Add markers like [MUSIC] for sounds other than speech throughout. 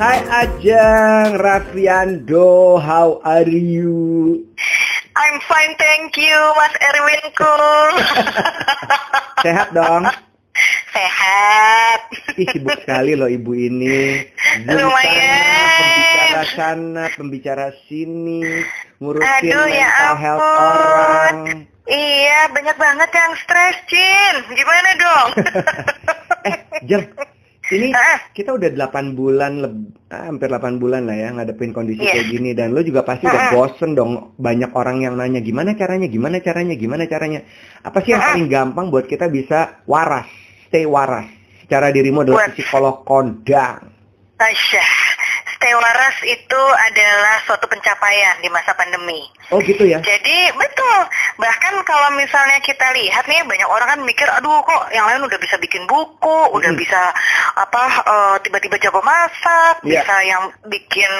Hai Ajeng, Raffiando, how are you? I'm fine, thank you, Mas Erwinku. [LAUGHS] Sehat dong? Sehat. Ih, sibuk sekali loh ibu ini. Zoom Lumayan. Sana, pembicara sana, pembicara sini, ngurusin Aduh, ya mental health ampun. orang. Iya, banyak banget yang stres, Cin. Gimana dong? [LAUGHS] Eh, Jeng, ini Ah. kita udah 8 bulan, ah, hampir 8 bulan lah ya ngadepin kondisi Iya. kayak gini. Dan lo juga pasti udah Ah. bosen dong. Banyak orang yang nanya gimana caranya, gimana caranya, gimana caranya. Apa sih yang paling gampang buat kita bisa waras, stay waras. Cara dirimu adalah psikolog kondang. Tasya, stay waras itu adalah suatu pencapaian di masa pandemi. Oh gitu ya? Jadi betul. Bahkan kalau misalnya kita lihat nih banyak orang kan mikir, aduh kok yang lain udah bisa bikin buku, udah Mm. bisa apa eh, tiba-tiba jago masak, Iya. bisa yang bikin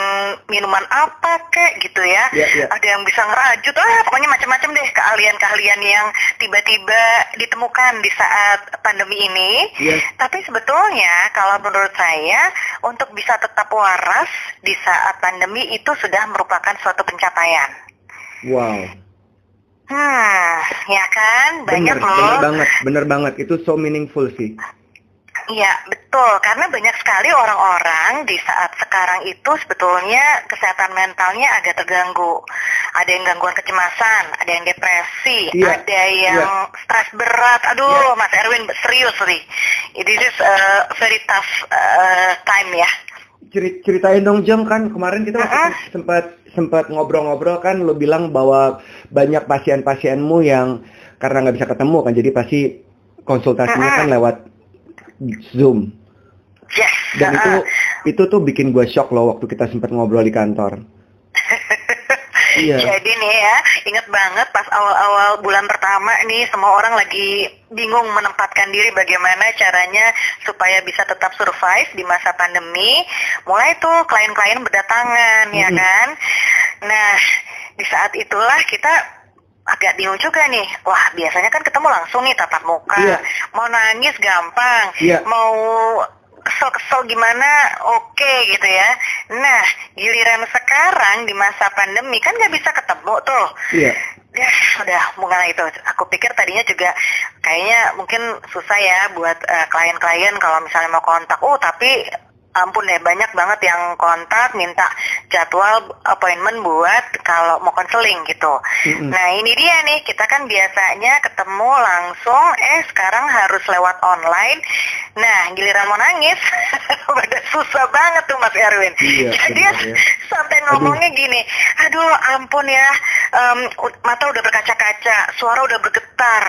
minuman apa kek gitu ya. Iya, iya. Ada yang bisa ngerajut, ah pokoknya macam-macam deh keahlian-keahlian yang tiba-tiba ditemukan di saat pandemi ini. Iya. Tapi sebetulnya kalau menurut saya untuk bisa tetap waras di saat pandemi itu sudah merupakan suatu pencapaian. Wow. Hmm, ya kan? Bener, Banyak bener loh. banget, bener banget. Itu so meaningful sih. Iya, betul. Karena banyak sekali orang-orang di saat sekarang itu sebetulnya kesehatan mentalnya agak terganggu. Ada yang gangguan kecemasan, ada yang depresi, Iya, ada yang stres berat. Aduh, Mas Erwin, serius nih. This is a very tough uh, time ya. Ceri- ceritain dong Jeng kan kemarin kita waktu Ah. sempat sempat ngobrol-ngobrol kan lo bilang bahwa banyak pasien-pasienmu yang karena nggak bisa ketemu kan jadi pasti konsultasinya Ah. kan lewat Zoom Yes. dan itu uh-uh. itu tuh bikin gue shock loh waktu kita sempat ngobrol di kantor. Iya. Jadi nih ya, inget banget pas awal-awal bulan pertama nih semua orang lagi bingung menempatkan diri bagaimana caranya supaya bisa tetap survive di masa pandemi. Mulai tuh klien-klien berdatangan ya Mm-mm. kan. Nah, di saat itulah kita agak bingung juga nih. Wah, biasanya kan ketemu langsung nih tatap muka. Iya. Mau nangis gampang. Iya. Mau kesel-kesel gimana oke gitu ya. Nah, giliran sekarang di masa pandemi kan nggak bisa ketemu tuh. Iya. Ya, udah mulai itu. Aku pikir tadinya juga kayaknya mungkin susah ya buat eh, klien-klien kalau misalnya mau kontak. Oh, tapi ampun deh banyak banget yang kontak minta jadwal appointment buat kalau mau konseling gitu. Mm-mm. Nah, ini dia nih, kita kan biasanya ketemu langsung eh sekarang harus lewat online. Nah, giliran mau nangis [LAUGHS] pada susah banget tuh Mas Erwin. Iya, Jadi benar ya. sampai ngomongnya gini, aduh ampun ya, em, u- mata udah berkaca-kaca, suara udah bergetar,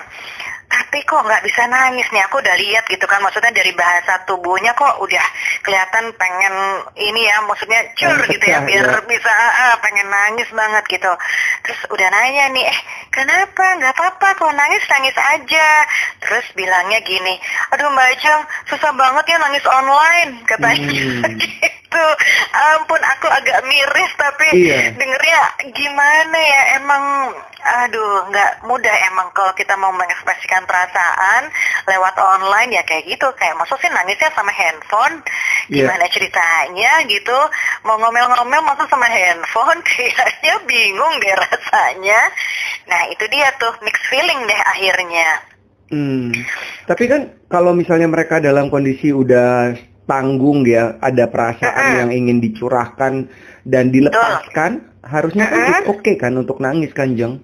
tapi kok nggak bisa nangis nih, aku udah lihat gitu kan, maksudnya dari bahasa tubuhnya kok udah kelihatan pengen ini ya, maksudnya cur gitu ya, biar ya. bisa ah, ah, pengen nangis banget gitu. Terus udah nanya nih, eh kenapa? Nggak apa-apa, kalau nangis nangis aja. Terus bilangnya gini, aduh Mbak Ajeng, susah banget ya nangis online, katanya Hmm. [LAUGHS] gitu. Ampun, aku agak miris tapi Iya. dengernya gimana ya emang aduh nggak mudah emang kalau kita mau mengekspresikan perasaan lewat online ya kayak gitu kayak maksud sih nangisnya sama handphone Iya. gimana ceritanya gitu mau ngomel-ngomel maksud sama handphone [LAUGHS] kayaknya bingung deh rasanya nah itu dia tuh mixed feeling deh akhirnya Hmm. Tapi kan kalau misalnya mereka dalam kondisi udah tanggung ya, ada perasaan Mm-mm. yang ingin dicurahkan dan dilepaskan, harusnya kan Mm-mm. it's oke kan untuk nangis kan, Jeng?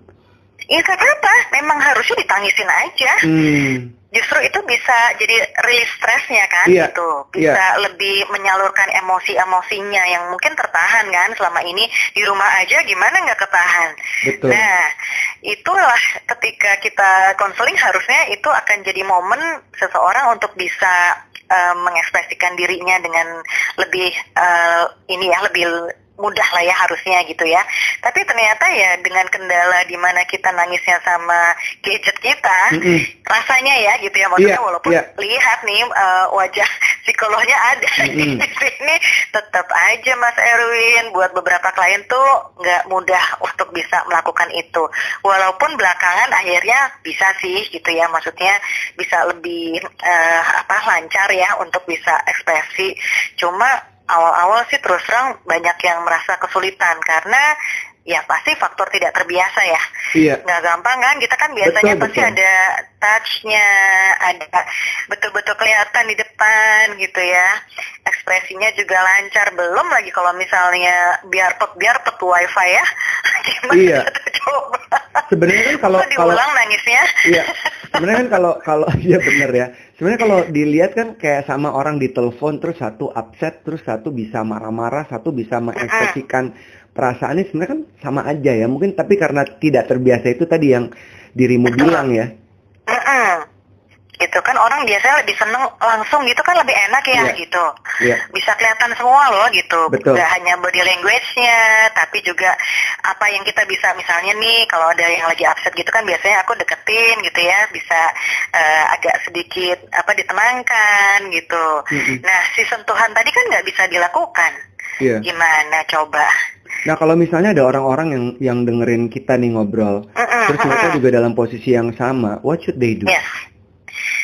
ya apa-apa memang harusnya ditangisin aja Hmm. justru itu bisa jadi rilis stresnya kan Iya, gitu bisa lebih menyalurkan emosi-emosinya yang mungkin tertahan kan selama ini di rumah aja gimana nggak ketahan Betul. nah itulah ketika kita konseling harusnya itu akan jadi momen seseorang untuk bisa eh, mengekspresikan dirinya dengan lebih eh, ini ya lebih mudah lah ya harusnya gitu ya. Tapi ternyata ya dengan kendala di mana kita nangisnya sama gadget kita, Mm-mm. rasanya ya gitu ya maksudnya Iya, walaupun iya. lihat nih eh, wajah [LAUGHS] psikolognya ada [LAUGHS] Mm-mm. di sini, tetap aja Mas Erwin buat beberapa klien tuh nggak mudah untuk bisa melakukan itu. Walaupun belakangan akhirnya bisa sih gitu ya, maksudnya bisa lebih eh, apa lancar ya untuk bisa ekspresi. Cuma awal-awal sih terus terang banyak yang merasa kesulitan karena ya pasti faktor tidak terbiasa ya. Iya. Nggak gampang kan? Kita kan biasanya Betul, pasti betul. ada touch-nya, ada betul-betul kelihatan di depan gitu ya. Ekspresinya juga lancar. Belum lagi kalau misalnya biar pet biar pet wifi ya. [LAUGHS] Gimana Iya. coba? Sebenarnya kan kalau kalau diulang nangisnya. Iya, [LAUGHS] sebenarnya kan kalau kalau [LAUGHS] iya bener ya. Sebenarnya kalau dilihat kan kayak sama orang di telepon terus satu upset, terus satu bisa marah-marah, satu bisa mengekspresikan perasaannya sebenarnya kan sama aja ya. Mungkin tapi karena tidak terbiasa itu tadi yang dirimu bilang ya. Gitu kan orang biasanya lebih seneng langsung gitu kan lebih enak ya Iya. gitu. Iya. Bisa kelihatan semua loh gitu. Betul. Gak hanya body language-nya, tapi juga apa yang kita bisa misalnya nih kalau ada yang lagi upset gitu kan biasanya aku deketin gitu ya, bisa eh, agak sedikit apa ditenangkan gitu. Mm-mm. Nah si sentuhan tadi kan nggak bisa dilakukan. Iya. Gimana coba? Nah kalau misalnya ada orang-orang yang yang dengerin kita nih ngobrol, Mm-mm, terus mereka mm-mm. juga dalam posisi yang sama, what should they do? Yes.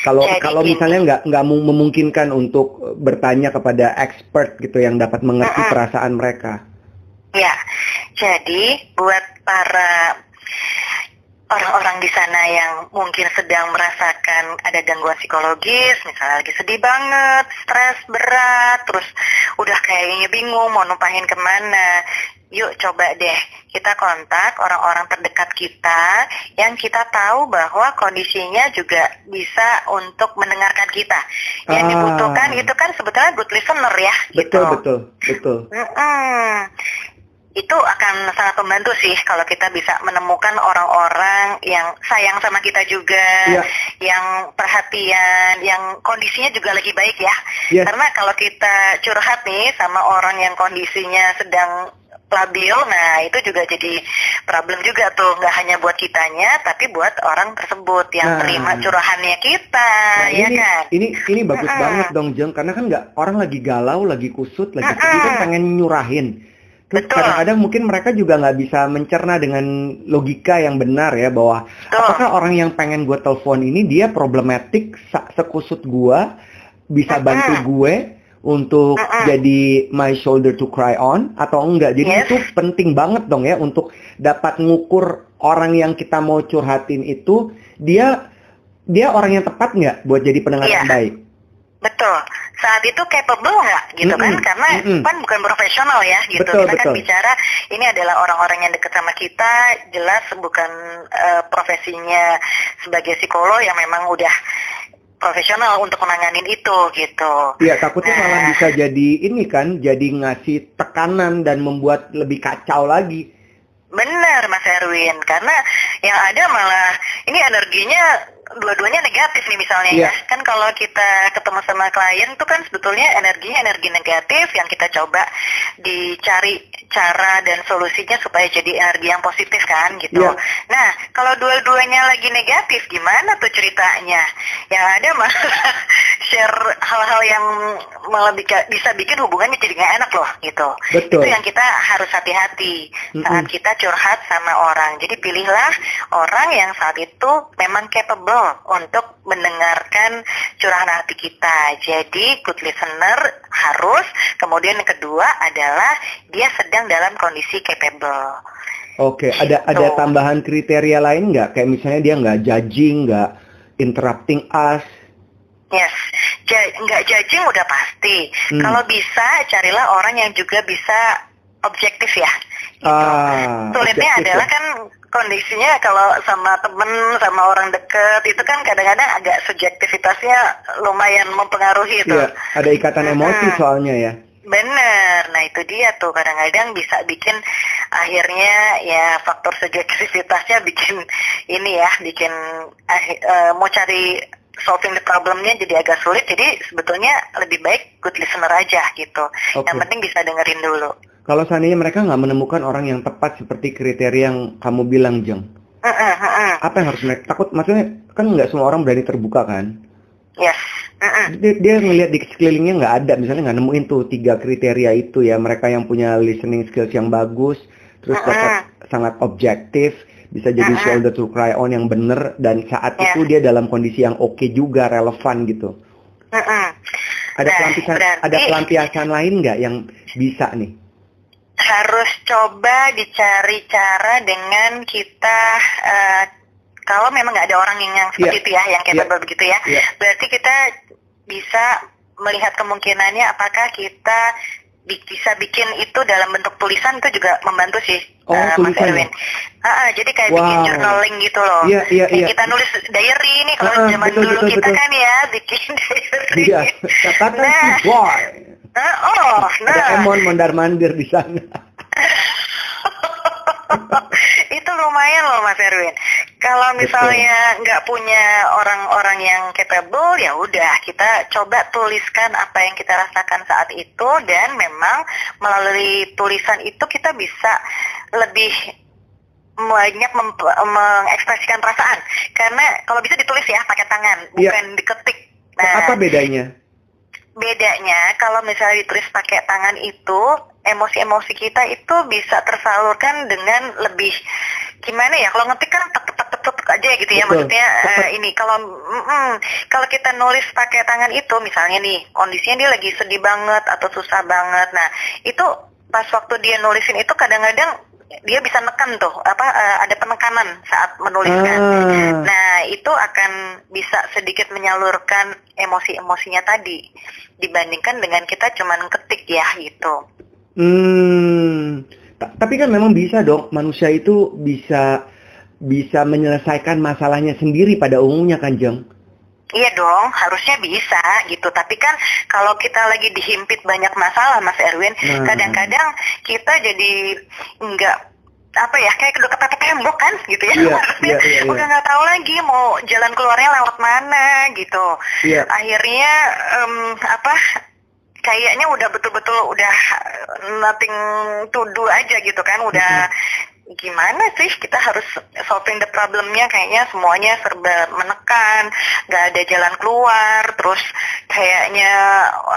Kalau Jadi kalau misalnya nggak nggak mu- memungkinkan untuk bertanya kepada expert gitu yang dapat mengerti Mm-mm. perasaan mereka. Ya, jadi buat para orang-orang di sana yang mungkin sedang merasakan ada gangguan psikologis, misalnya lagi sedih banget, stres berat, terus udah kayaknya bingung mau numpahin ke mana, yuk coba deh kita kontak orang-orang terdekat kita yang kita tahu bahwa kondisinya juga bisa untuk mendengarkan kita. Yang Ah. dibutuhkan itu kan sebetulnya good listener ya. Betul gitu. betul betul. Mm-mm. Itu akan sangat membantu sih kalau kita bisa menemukan orang-orang yang sayang sama kita juga, Iya. yang perhatian, yang kondisinya juga lagi baik ya. Yes. Karena kalau kita curhat nih sama orang yang kondisinya sedang labil, nah itu juga jadi problem juga tuh, nggak hanya buat kitanya, tapi buat orang tersebut yang Nah. terima curahannya kita, Nah, ya ini, kan? ini ini bagus Mm-mm. banget dong Jeng karena kan nggak orang lagi galau lagi kusut lagi Mm-mm. sedih kan pengen nyurahin terus kadang-kadang mungkin mereka juga nggak bisa mencerna dengan logika yang benar ya bahwa Betul. apakah orang yang pengen gue telepon ini dia problematik sekusut gue bisa bantu gue untuk Mm-mm. jadi my shoulder to cry on atau enggak jadi Yes. itu penting banget dong ya untuk dapat ngukur orang yang kita mau curhatin itu dia dia orang yang tepat nggak buat jadi pendengar Iya. yang baik Betul. Saat itu capable nggak gitu kan? Mm-mm, Karena mm-mm. kan bukan profesional ya gitu. Betul, kita kan betul. bicara ini adalah orang-orang yang dekat sama kita, jelas bukan eh, profesinya sebagai psikolog yang memang udah profesional untuk menanganin itu gitu. Iya, takutnya Nah. malah bisa jadi ini kan, jadi ngasih tekanan dan membuat lebih kacau lagi. Benar Mas Erwin, karena yang ada malah ini energinya dua-duanya negatif nih misalnya Iya. ya. Kan kalau kita ketemu sama klien tuh kan sebetulnya energinya energi negatif yang kita coba dicari cara dan solusinya supaya jadi energi yang positif kan gitu. Iya. Nah, kalau dua-duanya lagi negatif gimana tuh ceritanya? Yang ada malah [LAUGHS] share hal-hal yang malah bisa bikin hubungannya jadi nggak enak loh gitu. Betul. Itu yang kita harus hati-hati saat Mm-mm. kita curhat sama orang. Jadi pilihlah orang yang saat itu memang capable untuk mendengarkan curahan hati kita. Jadi good listener harus. Kemudian yang kedua adalah dia sedang dalam kondisi capable. Oke, ada ada Tuh. tambahan kriteria lain nggak? Kayak misalnya dia nggak judging, nggak interrupting us. Yes, Ja- nggak judging udah pasti. Hmm. Kalau bisa carilah orang yang juga bisa objektif ya. Gitu. Ah, Sulitnya objektif adalah kan kondisinya kalau sama temen, sama orang deket itu kan kadang-kadang agak subjektivitasnya lumayan mempengaruhi tuh. Iya, ada ikatan emosi Mm-mm. soalnya ya. Bener, nah itu dia tuh kadang-kadang bisa bikin akhirnya ya faktor subjektivitasnya bikin ini ya, bikin eh, mau cari solving the problemnya jadi agak sulit. Jadi sebetulnya lebih baik good listener aja gitu. Oke. Yang penting bisa dengerin dulu. Kalau seandainya mereka nggak menemukan orang yang tepat seperti kriteria yang kamu bilang, Jeng, Mm-mm, mm-mm. apa yang harus mereka takut? Maksudnya kan nggak semua orang berani terbuka kan? Yes. Mm-mm. Dia, dia ngelihat di sekelilingnya nggak ada, misalnya nggak nemuin tuh tiga kriteria itu ya. Mereka yang punya listening skills yang bagus, terus dapat sangat objektif, bisa jadi shoulder to cry on yang bener dan saat Ya. itu dia dalam kondisi yang oke juga, relevan gitu. Ada pelampiasan ada pelampiasan lain nggak yang bisa nih? Harus coba dicari cara dengan kita eh, kalau memang nggak ada orang yang, yang seperti Iya. itu ya, yang capable begitu ya, Iya. berarti kita bisa melihat kemungkinannya apakah kita bi- bisa bikin itu dalam bentuk tulisan itu juga membantu sih, Oh, eh, Mas? Erwin. Ah, ah, jadi kayak Wow. bikin journaling gitu loh. Iya, iya, Kayak iya. kita nulis diary ini kalau ah, zaman betul, dulu betul, kita betul. kan ya [LAUGHS] bikin diary. Iya, katakan Nah. si boy. Ah, oh, Ada nah. Emon mondar mandir di sana. [LAUGHS] itu lumayan loh Mas Erwin. Kalau misalnya nggak punya orang-orang yang capable, ya udah kita coba tuliskan apa yang kita rasakan saat itu dan memang melalui tulisan itu kita bisa lebih banyak mengekspresikan perasaan. Karena kalau bisa ditulis ya pakai tangan, Iya. bukan diketik. Nah, Apa bedanya? Bedanya kalau misalnya ditulis pakai tangan itu emosi-emosi kita itu bisa tersalurkan dengan lebih gimana ya kalau ngetik kan tek tek tek tek aja gitu ya Betul. maksudnya Cepet. ini kalau mm-mm, kalau kita nulis pakai tangan itu misalnya nih kondisinya dia lagi sedih banget atau susah banget nah itu pas waktu dia nulisin itu kadang-kadang dia bisa nekan tuh apa eh, ada penekanan saat menuliskan Ah. Nah, itu akan bisa sedikit menyalurkan emosi-emosinya tadi dibandingkan dengan kita cuman ketik ya gitu. Hmm. Ta- Tapi kan memang bisa dong manusia itu bisa bisa menyelesaikan masalahnya sendiri pada umumnya kan Jeng? Iya dong, harusnya bisa gitu. Tapi kan kalau kita lagi dihimpit banyak masalah, Mas Erwin, Nah. kadang-kadang kita jadi nggak apa ya kayak kedua kepepet tembok kan gitu ya. [LAUGHS] Maksudnya iya, iya, iya. udah nggak tahu lagi mau jalan keluarnya lewat mana gitu. Iya. Akhirnya em, apa kayaknya udah betul-betul udah nothing to do aja gitu kan udah gimana sih? Kita harus solving the problemnya. Kayaknya semuanya serba menekan. Nggak ada jalan keluar. Terus kayaknya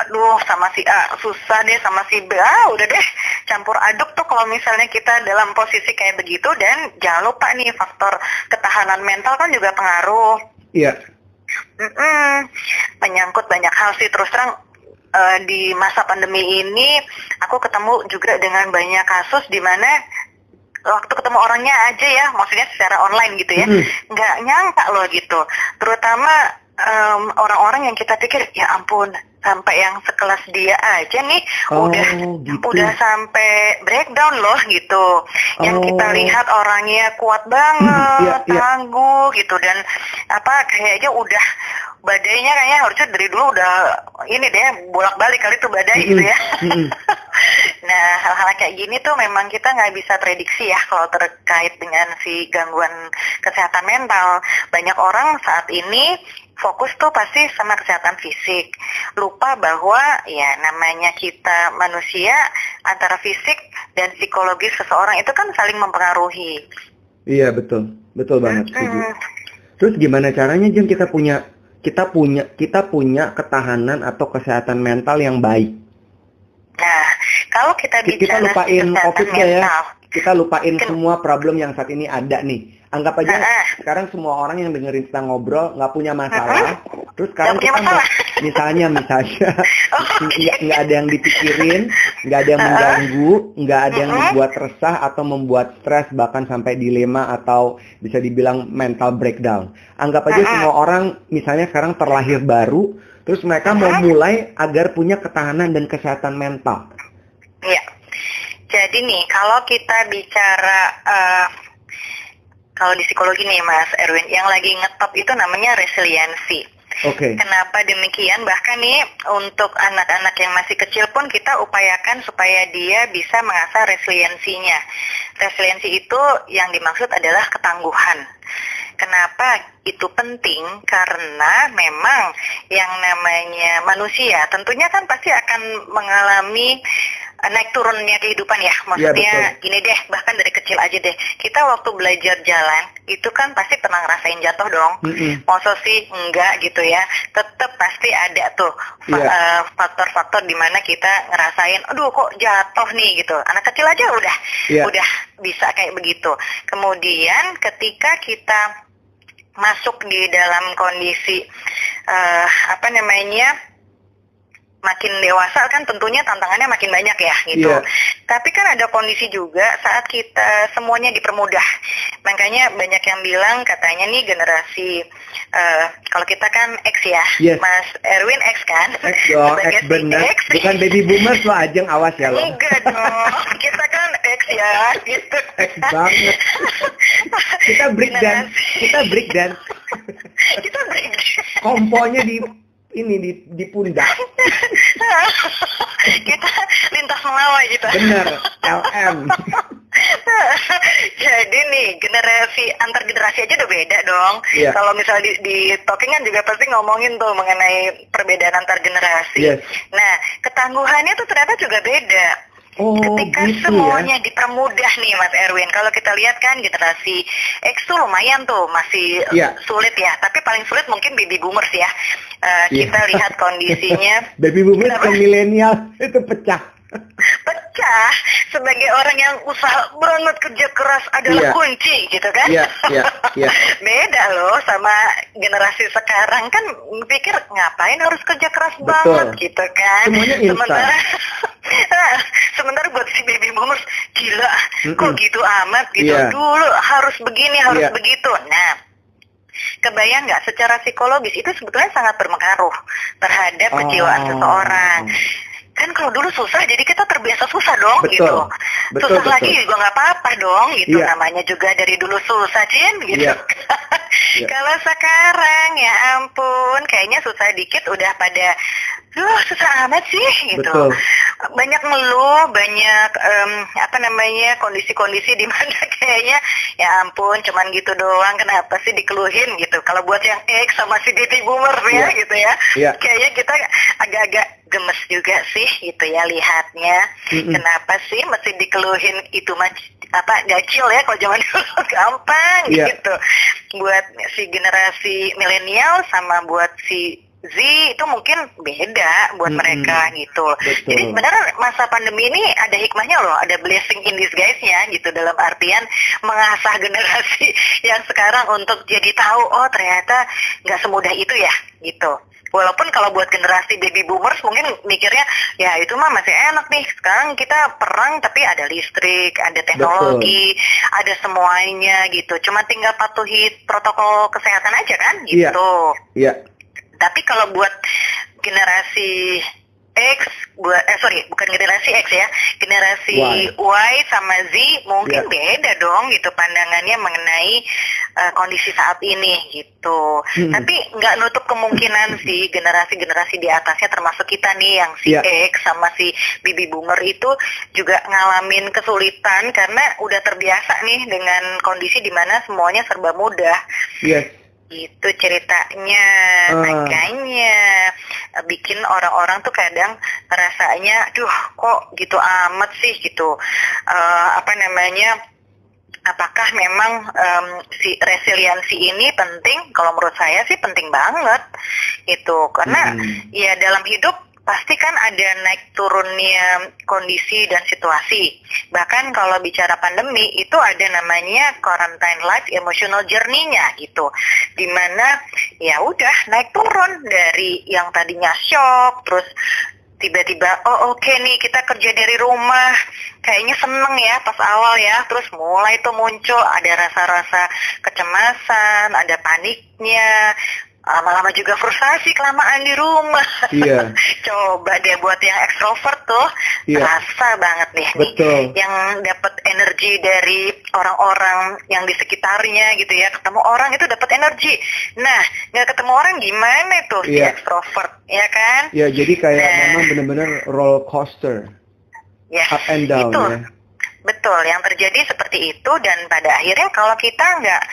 aduh sama si A susah deh sama si B. Ah udah deh. Campur aduk tuh kalau misalnya kita dalam posisi kayak begitu. Dan jangan lupa nih faktor ketahanan mental kan juga pengaruh. Iya. Mm-mm. menyangkut banyak hal sih. Terus terang eh, di masa pandemi ini aku ketemu juga dengan banyak kasus di mana waktu ketemu orangnya aja ya maksudnya secara online gitu ya Mm. nggak nyangka loh gitu terutama em, orang-orang yang kita pikir ya ampun sampai yang sekelas dia aja nih Oh, udah gitu. udah sampai breakdown loh gitu yang kita Oh. lihat orangnya kuat banget Iya, iya. tangguh gitu dan apa kayaknya udah badainya kayaknya harusnya dari dulu udah ini deh bolak-balik kali tuh badai gitu ya. Nah [LAUGHS] hal-hal kayak gini tuh memang kita nggak bisa prediksi ya kalau terkait dengan si gangguan kesehatan mental. Banyak orang saat ini fokus tuh pasti sama kesehatan fisik. Lupa bahwa ya namanya kita manusia antara fisik dan psikologis seseorang itu kan saling mempengaruhi. Iya betul, betul banget setuju. Mm, Terus gimana caranya Jeng kita punya kita punya kita punya ketahanan atau kesehatan mental yang baik? Nah, kalau kita Ki- Kita bicara lupain COVID ya Kita lupain Ken- semua problem yang saat ini ada nih. Anggap aja Ah, ah. sekarang semua orang yang dengerin kita ngobrol nggak punya masalah. Terus sekarang Nggak punya kita masalah. [LAUGHS] misalnya misalnya [LAUGHS] Oh, nggak nggak ada yang dipikirin, nggak ada yang Ah, ah. mengganggu, nggak ada yang Mm-mm. membuat resah atau membuat stres bahkan sampai dilema atau bisa dibilang mental breakdown. Anggap aja Ah, ah. semua orang misalnya sekarang terlahir baru, terus mereka mau mulai agar punya ketahanan dan kesehatan mental. Iya. Jadi nih, kalau kita bicara eh, kalau di psikologi nih Mas Erwin, yang lagi ngetop itu namanya resiliensi. Oke. Kenapa demikian? Bahkan nih untuk anak-anak yang masih kecil pun kita upayakan supaya dia bisa mengasah resiliensinya. Resiliensi itu yang dimaksud adalah ketangguhan. Kenapa itu penting? Karena memang yang namanya manusia tentunya kan pasti akan mengalami eh, naik turunnya kehidupan ya. Maksudnya betul. gini deh, bahkan dari kecil aja deh. Kita waktu belajar jalan itu kan pasti pernah ngerasain jatuh dong. Mm-mm. Masa sih enggak gitu ya. Tetap pasti ada tuh fa- Iya. faktor-faktor di mana kita ngerasain, aduh kok jatuh nih gitu. Anak kecil aja udah Iya. udah bisa kayak begitu. Kemudian ketika kita masuk di dalam kondisi eh, apa namanya makin dewasa kan tentunya tantangannya makin banyak ya gitu. Iya. Tapi kan ada kondisi juga saat kita semuanya dipermudah. Makanya banyak yang bilang katanya nih generasi eh, kalau kita kan X ya, Yes. Mas Erwin X kan? X dong, X si bener. X. Bukan baby boomers lo ajeng awas ya lo. Enggak dong, [LAUGHS] kita kan X ya gitu. X banget. Kita break dance, kita break dance. [LAUGHS] kita break. Komponya di ini di di pundak. [LAUGHS] kita lintas melawai gitu. Bener, LM. [LAUGHS] Jadi nih generasi antar generasi aja udah beda dong. Iya. Kalau misalnya di, di talking kan juga pasti ngomongin tuh mengenai perbedaan antar generasi. Yes. Nah ketangguhannya tuh ternyata juga beda. Oh, Ketika gitu semuanya ya. dipermudah nih Mas Erwin. Kalau kita lihat kan generasi X tuh lumayan tuh masih Iya. sulit ya. Tapi paling sulit mungkin baby boomers ya. Eh, Iya. Kita lihat kondisinya [LAUGHS] Baby boomers ke milenial [LAUGHS] itu pecah. Pecah sebagai orang yang usaha banget kerja keras adalah Iya. kunci gitu kan Iya, iya, iya. [LAUGHS] beda loh sama generasi sekarang kan pikir ngapain harus kerja keras Betul. banget gitu kan Semuanya sementara [LAUGHS] sementara buat si baby boomers gila kok Mm-mm. gitu amat gitu Iya. dulu harus begini harus Iya. begitu nah Kebayang nggak secara psikologis itu sebetulnya sangat berpengaruh terhadap kejiwaan Oh. seseorang kan kalau dulu susah jadi kita terbiasa susah dong Betul. gitu Betul, susah betul. lagi juga nggak apa-apa dong gitu Iya. namanya juga dari dulu susah Cin gitu Iya. [LAUGHS] Iya. kalau sekarang ya ampun kayaknya susah dikit udah pada Duh, susah amat sih gitu. Betul. Banyak ngeluh, banyak em, apa namanya kondisi-kondisi di mana [LAUGHS] kayaknya ya ampun cuman gitu doang kenapa sih dikeluhin gitu. Kalau buat yang X sama si baby boomer ya Iya. gitu ya. Iya. Kayaknya kita agak-agak gemes juga sih gitu ya lihatnya. Mm-mm. Kenapa sih mesti dikeluhin itu mah apa gacil ya kalau zaman [LAUGHS] dulu gampang Iya. gitu. Buat si generasi milenial sama buat si Z itu mungkin beda buat Mm-mm. mereka gitu. Betul. Jadi sebenarnya masa pandemi ini ada hikmahnya loh, ada blessing in disguise-nya gitu dalam artian mengasah generasi [LAUGHS] yang sekarang untuk jadi tahu oh ternyata nggak semudah itu ya gitu. Walaupun kalau buat generasi baby boomers mungkin mikirnya ya itu mah masih enak nih. Sekarang kita perang tapi ada listrik, ada teknologi, ada semuanya gitu. Cuma tinggal patuhi protokol kesehatan aja kan Iya. gitu. Iya. Tapi kalau buat generasi X, buat eh sorry bukan generasi X ya, generasi Y. Y, sama Z mungkin Iya. beda dong gitu pandangannya mengenai eh, kondisi saat ini gitu. Hmm. Tapi nggak nutup kemungkinan [LAUGHS] sih generasi-generasi di atasnya termasuk kita nih yang si Iya. X sama si baby boomer itu juga ngalamin kesulitan karena udah terbiasa nih dengan kondisi di mana semuanya serba mudah. Yes. Itu ceritanya, makanya eh, bikin orang-orang tuh kadang rasanya, duh kok gitu amat sih gitu. Eh, apa namanya? Apakah memang em, si resiliensi ini penting? Kalau menurut saya sih penting banget, gitu. Karena Hmm. ya dalam hidup pasti kan ada naik turunnya kondisi dan situasi. Bahkan kalau bicara pandemi itu ada namanya quarantine life emotional journey-nya gitu. Di mana ya udah naik turun dari yang tadinya shock terus tiba-tiba oh oke nih kita kerja dari rumah kayaknya seneng ya pas awal ya terus mulai tuh muncul ada rasa-rasa kecemasan ada paniknya lama-lama juga frustasi kelamaan di rumah Iya. [LAUGHS] coba deh buat yang ekstrovert tuh Iya. terasa banget nih nih Betul. yang dapat energi dari orang-orang yang di sekitarnya gitu ya ketemu orang itu dapat energi nah nggak ketemu orang gimana tuh si Iya. ekstrovert ya kan Ya, jadi kayak Nah. memang benar-benar roller coaster, ya up and down itu ya. betul yang terjadi seperti itu dan pada akhirnya kalau kita nggak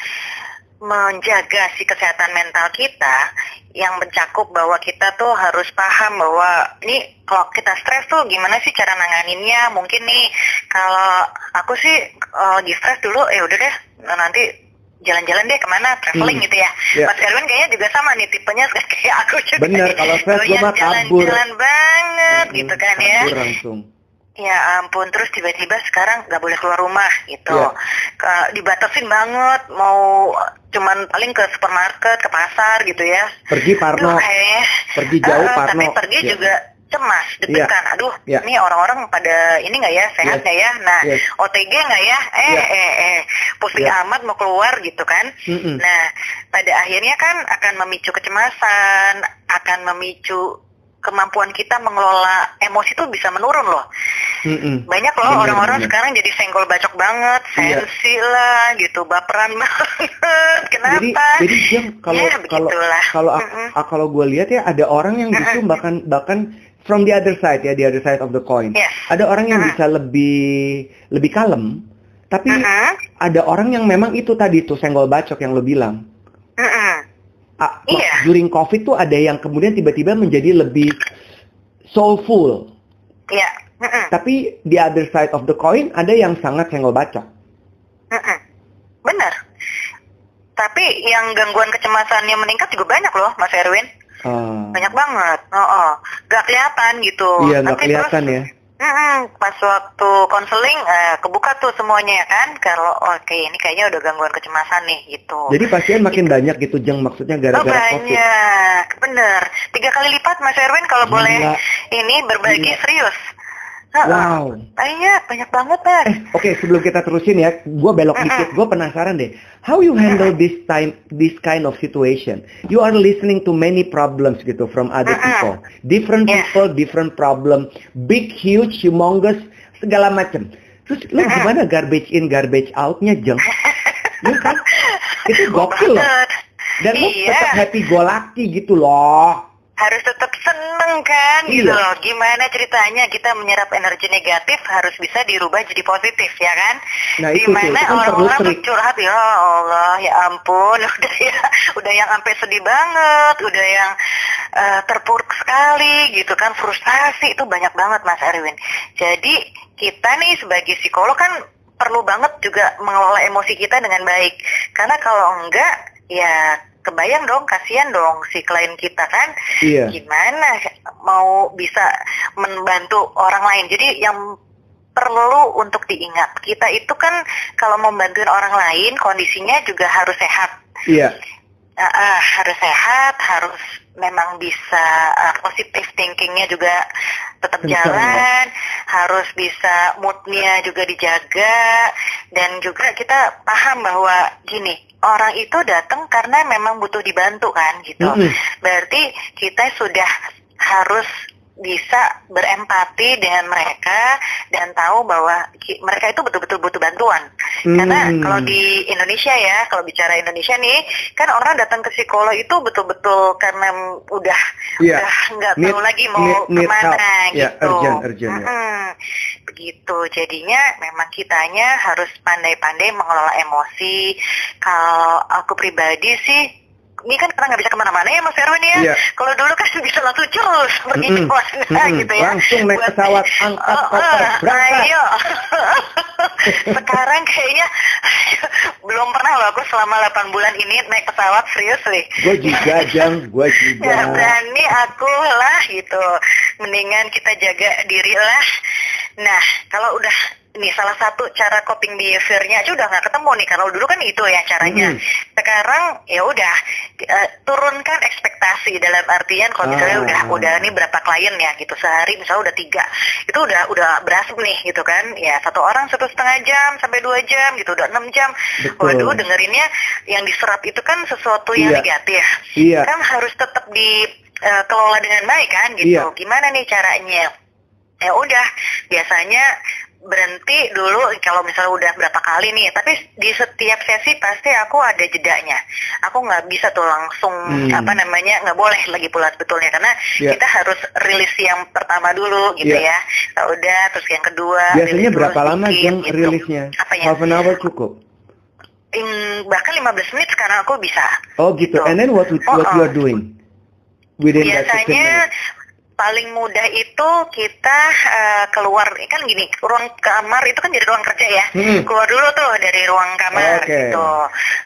menjaga si kesehatan mental kita yang mencakup bahwa kita tuh harus paham bahwa ini kalau kita stres tuh gimana sih cara nanganinnya mungkin nih kalau aku sih eh, lagi stres dulu ya udah deh nanti jalan-jalan deh ke mana traveling Hmm. gitu ya. Ya. Mas Erwin kayaknya juga sama nih tipenya [LAUGHS] kayak aku juga. Bener, kalau stres Doyan mah kabur. jalan-jalan banget gitu kan ya. Langsung. Ya ampun, terus tiba-tiba sekarang nggak boleh keluar rumah gitu. Iya. Ke- dibatasin banget, mau cuman paling ke supermarket, ke pasar gitu ya. Pergi Parno, kayaknya. pergi jauh Eh, Parno. Tapi pergi Ya. juga cemas, deg-degan. Aduh, Iya. ini orang-orang pada ini nggak ya, sehat Yes. nggak ya? Nah, Yes. OTG nggak ya? Eh, Iya. eh, eh, pusing Iya. amat mau keluar gitu kan? Mm-mm. Nah, pada akhirnya kan akan memicu kecemasan, akan memicu kemampuan kita mengelola emosi itu bisa menurun loh. Mm-mm. Banyak loh orang-orang sekarang jadi senggol bacok banget, Iya. sensi lah gitu, baperan [LAUGHS] banget. Kenapa? Jadi, jadi Jam, kalau Ya, kalau kalau ak- kalau gue lihat ya ada orang yang justru bahkan bahkan from the other side ya, the other side of the coin. Yes. Ada orang yang Mm-mm. bisa lebih lebih kalem, tapi ada orang yang memang itu tadi tuh senggol bacok yang lo bilang. Iya. During COVID tuh ada yang kemudian tiba-tiba menjadi lebih soulful. Ya. Mm-mm. Tapi the other side of the coin ada yang sangat senggol bacok. Mm-mm. Benar. Tapi yang gangguan kecemasannya meningkat juga banyak loh, Mas Erwin. Ah. Banyak banget. Oh, oh. Gak kelihatan gitu. Iya Tapi kelihatan terus, ya. Mm-mm, pas waktu konseling eh, kebuka tuh semuanya ya kan. Kalau oke ini kayaknya udah gangguan kecemasan nih gitu. Jadi pasien makin banyak gitu jeng maksudnya Oh gara-gara COVID. banyak, bener. Tiga kali lipat Mas Erwin kalau Gila. boleh ini berbagi Gila. serius. Wow. Banyak, banyak banget Mas. Eh, oke sebelum kita terusin ya, gue belok dikit. Gue penasaran deh, how you handle this time, this kind of situation? You are listening to many problems gitu from other people, different Yeah. people, different problem, big, huge, humongous, segala macam. Terus lo gimana garbage in, garbage outnya jeng? [LAUGHS] Ya kan? Itu gokil loh. Dan lo Iya. tetap happy go lucky gitu loh. Harus tetap seneng kan gitu Iya. loh. Gimana ceritanya kita menyerap energi negatif harus bisa dirubah jadi positif ya kan? Nah, itu kan orang-orang curhat ya Allah ya ampun [LAUGHS] udah ya udah yang sampai sedih banget, udah yang eh, terpuruk sekali gitu kan frustasi itu banyak banget Mas Erwin. Jadi kita nih sebagai psikolog kan perlu banget juga mengelola emosi kita dengan baik. Karena kalau enggak ya kebayang dong kasihan dong si klien kita kan Iya. gimana mau bisa membantu orang lain. Jadi yang perlu untuk diingat, kita itu kan kalau membantu orang lain kondisinya juga harus sehat. Iya. Ah, ah, harus sehat, harus memang bisa ah, positive thinkingnya juga tetap Kencang, jalan, harus bisa moodnya juga dijaga, dan juga kita paham bahwa gini orang itu datang karena memang butuh dibantu kan gitu. Mm-mm. Berarti kita sudah harus bisa berempati dengan mereka dan tahu bahwa mereka itu betul-betul butuh bantuan. Karena Hmm. kalau di Indonesia ya, kalau bicara Indonesia nih, kan orang datang ke psikolog itu betul-betul karena udah Iya. udah nggak tahu lagi mau need- need ke mana help. Ya, gitu. urgent, urgent, ya. Mm-mm. Begitu. Jadinya memang kitanya harus pandai-pandai mengelola emosi. Kalau aku pribadi sih ini kan karena nggak bisa ke mana-mana ya Mas Erwin ya. Iya. Kalau dulu kan [LAUGHS] bisa langsung curus pergi Mm-mm. ke mana Mm-mm. gitu ya. Langsung naik Buat- pesawat, angkat Oh, koper, oh, berangkat. [LAUGHS] Ayo. Sekarang kayaknya [LAUGHS] belum pernah loh aku selama 8 bulan ini naik pesawat serius nih. Gue juga jeng, gue juga. Ya berani aku lah gitu. Mendingan kita jaga diri lah. Nah kalau udah ini salah satu cara coping behaviornya aja udah nggak ketemu nih karena dulu kan itu ya caranya. Hmm. Sekarang ya udah eh, turunkan ekspektasi dalam artian kalau misalnya Ah. udah udah nih berapa klien ya gitu sehari misalnya udah tiga itu udah udah berasap nih gitu kan ya satu orang satu setengah jam sampai dua jam gitu udah enam jam. Betul. Waduh dengerinnya yang diserap itu kan sesuatu yang Iya. negatif Iya. kan harus tetap dikelola dengan baik kan gitu. Iya. Gimana nih caranya? Ya udah, biasanya berhenti dulu kalau misalnya udah berapa kali nih. Tapi di setiap sesi pasti aku ada jedanya. Aku nggak bisa tuh langsung Hmm. apa namanya nggak boleh lagi pula sebetulnya karena Iya. kita harus rilis yang pertama dulu gitu Iya. ya. Nah, udah terus yang kedua. Biasanya rilis dulu berapa lama sedikit, jeng gitu. rilisnya? Apanya? Half an hour cukup. Hmm, bahkan 15 menit sekarang aku bisa. Oh gitu. Gitu. And then what what Oh, you oh. are doing within that 15 Biasanya? Paling mudah itu kita eh, keluar kan gini ruang kamar itu kan jadi ruang kerja ya Hmm. keluar dulu tuh dari ruang kamar Oke. gitu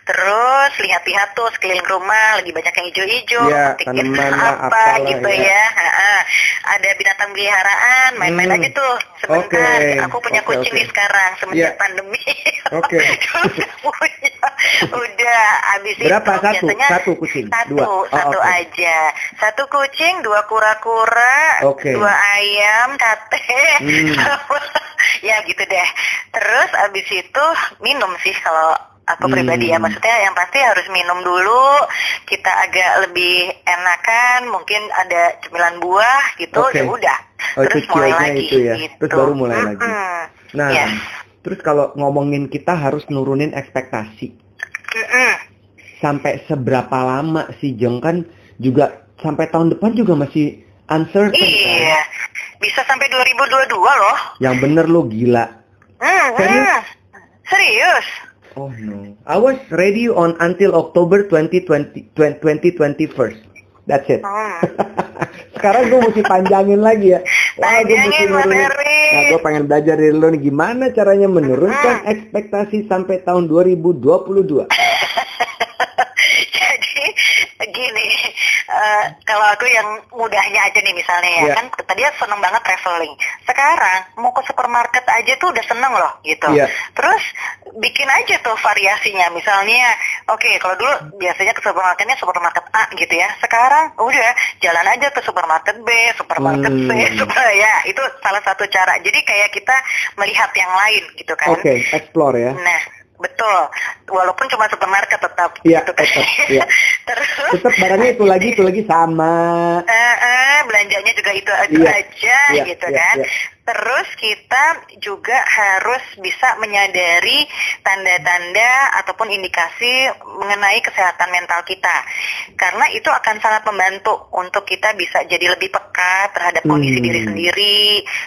terus lihat-lihat tuh sekeliling rumah lagi banyak yang hijau-hijau Ya, apa apalah, gitu ya. ya Ha-ha. ada binatang peliharaan main-main Hmm. aja tuh sebentar Oke. aku punya Oke, kucing oke. nih sekarang semenjak Ya. pandemi [LAUGHS] punya udah habis Berapa? itu Satu? biasanya Satu kucing? satu Dua? Oh, satu oke. aja satu kucing dua kura-kura pura-pura, Oke. dua ayam, sate, Hmm. [LAUGHS] ya gitu deh. Terus abis itu minum sih kalau aku Hmm. pribadi ya, maksudnya yang pasti harus minum dulu. Kita agak lebih enakan, mungkin ada cemilan buah gitu, Oke. ya udah. Oh, itu Terus mulai cue-nya lagi itu ya. gitu. Terus baru mulai lagi. Mm-mm. Nah, Yes. terus kalau ngomongin kita harus nurunin ekspektasi. Mm-mm. Sampai seberapa lama sih Jeng kan juga sampai tahun depan juga masih uncertain kan? Iya, bisa sampai 2022 loh. Yang bener lo gila. Hmm, Serius? hmm. Serius? Oh no. I was ready on until October 2020 2021. That's it. Hmm. [LAUGHS] Sekarang gue mesti panjangin lagi ya. Wah, gue mesti. Nah, gue pengen belajar dari lo nih gimana caranya menurunkan Hmm. ekspektasi sampai tahun 2022. [LAUGHS] Jadi gini, [LAUGHS] eh, kalau aku yang mudahnya aja nih misalnya ya Iya. kan tadi aku seneng banget traveling. Sekarang mau ke supermarket aja tuh udah seneng loh gitu. Iya. Terus bikin aja tuh variasinya. Misalnya, oke kalau dulu biasanya ke supermarketnya supermarket A gitu ya. Sekarang udah jalan aja ke supermarket B, supermarket C, Hmm. super [LAUGHS] ya itu salah satu cara. Jadi kayak kita melihat yang lain gitu kan. Oke, explore ya. Nah, betul. Walaupun cuma supermarket tetap Iya, gitu tetap, iya. [LAUGHS] Terus Tetap barangnya itu lagi itu lagi sama. eh, eh, belanjanya juga itu aja, Iya, aja iya, gitu iya, kan. iya. Terus kita juga harus bisa menyadari tanda-tanda ataupun indikasi mengenai kesehatan mental kita. Karena itu akan sangat membantu untuk kita bisa jadi lebih peka terhadap kondisi Hmm. diri sendiri,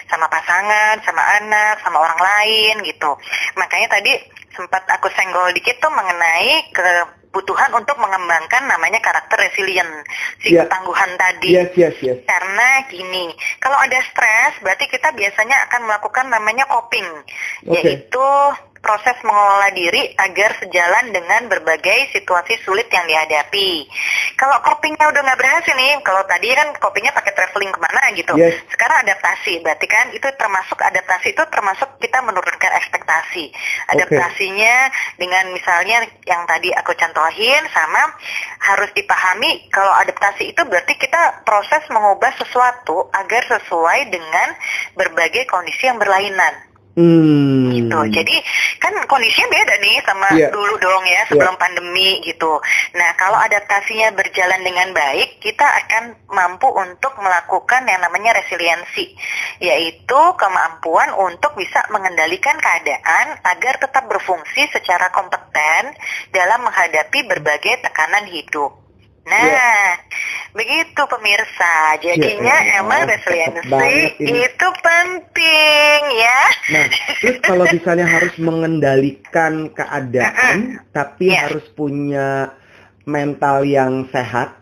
sama pasangan, sama anak, sama orang lain gitu. Makanya tadi sempat aku senggol dikit tuh mengenai kebutuhan untuk mengembangkan namanya karakter resilient, si Iya. ketangguhan tadi. Yes, yes, yes. Karena gini, kalau ada stres berarti kita biasanya akan melakukan namanya coping, Oke. yaitu proses mengelola diri agar sejalan dengan berbagai situasi sulit yang dihadapi. Kalau copingnya udah nggak berhasil nih, kalau tadi kan copingnya pakai traveling ke mana gitu. Yes. Sekarang adaptasi, berarti kan itu termasuk adaptasi itu termasuk kita menurunkan ekspektasi. Adaptasinya dengan misalnya yang tadi aku contohin sama harus dipahami kalau adaptasi itu berarti kita proses mengubah sesuatu agar sesuai dengan berbagai kondisi yang berlainan Hmm. gitu. Jadi kan kondisinya beda nih sama Iya. dulu dong ya sebelum pandemi gitu. Nah kalau adaptasinya berjalan dengan baik, kita akan mampu untuk melakukan yang namanya resiliensi, yaitu kemampuan untuk bisa mengendalikan keadaan agar tetap berfungsi secara kompeten dalam menghadapi berbagai tekanan hidup. Nah, Iya. begitu pemirsa. Jadinya Ya, emang cakep resiliensi itu penting ya. Nah, terus kalau misalnya harus mengendalikan keadaan, tapi Yes. harus punya mental yang sehat,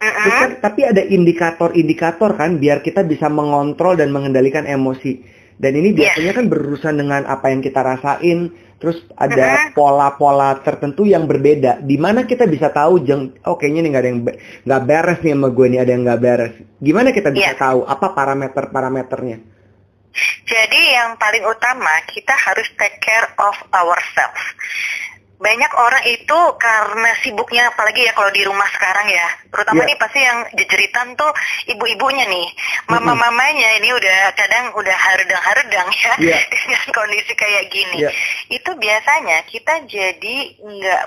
terus kan, tapi ada indikator-indikator kan, biar kita bisa mengontrol dan mengendalikan emosi. Dan ini Yes. biasanya kan berurusan dengan apa yang kita rasain, terus ada pola-pola tertentu yang berbeda. Di mana kita bisa tahu, jeng, oh kayaknya nih nggak ada yang be- nggak beres nih sama gue nih, ada yang nggak beres. Gimana kita bisa Yes. tahu apa parameter-parameternya? Jadi yang paling utama kita harus take care of ourselves. Banyak orang itu karena sibuknya apalagi ya kalau di rumah sekarang ya. Terutama Iya. nih pasti yang jejeritan tuh ibu-ibunya nih. Mama-mamanya ini udah kadang udah haredang-haredang ya Iya. [LAUGHS] dengan kondisi kayak gini. Iya. Itu biasanya kita jadi nggak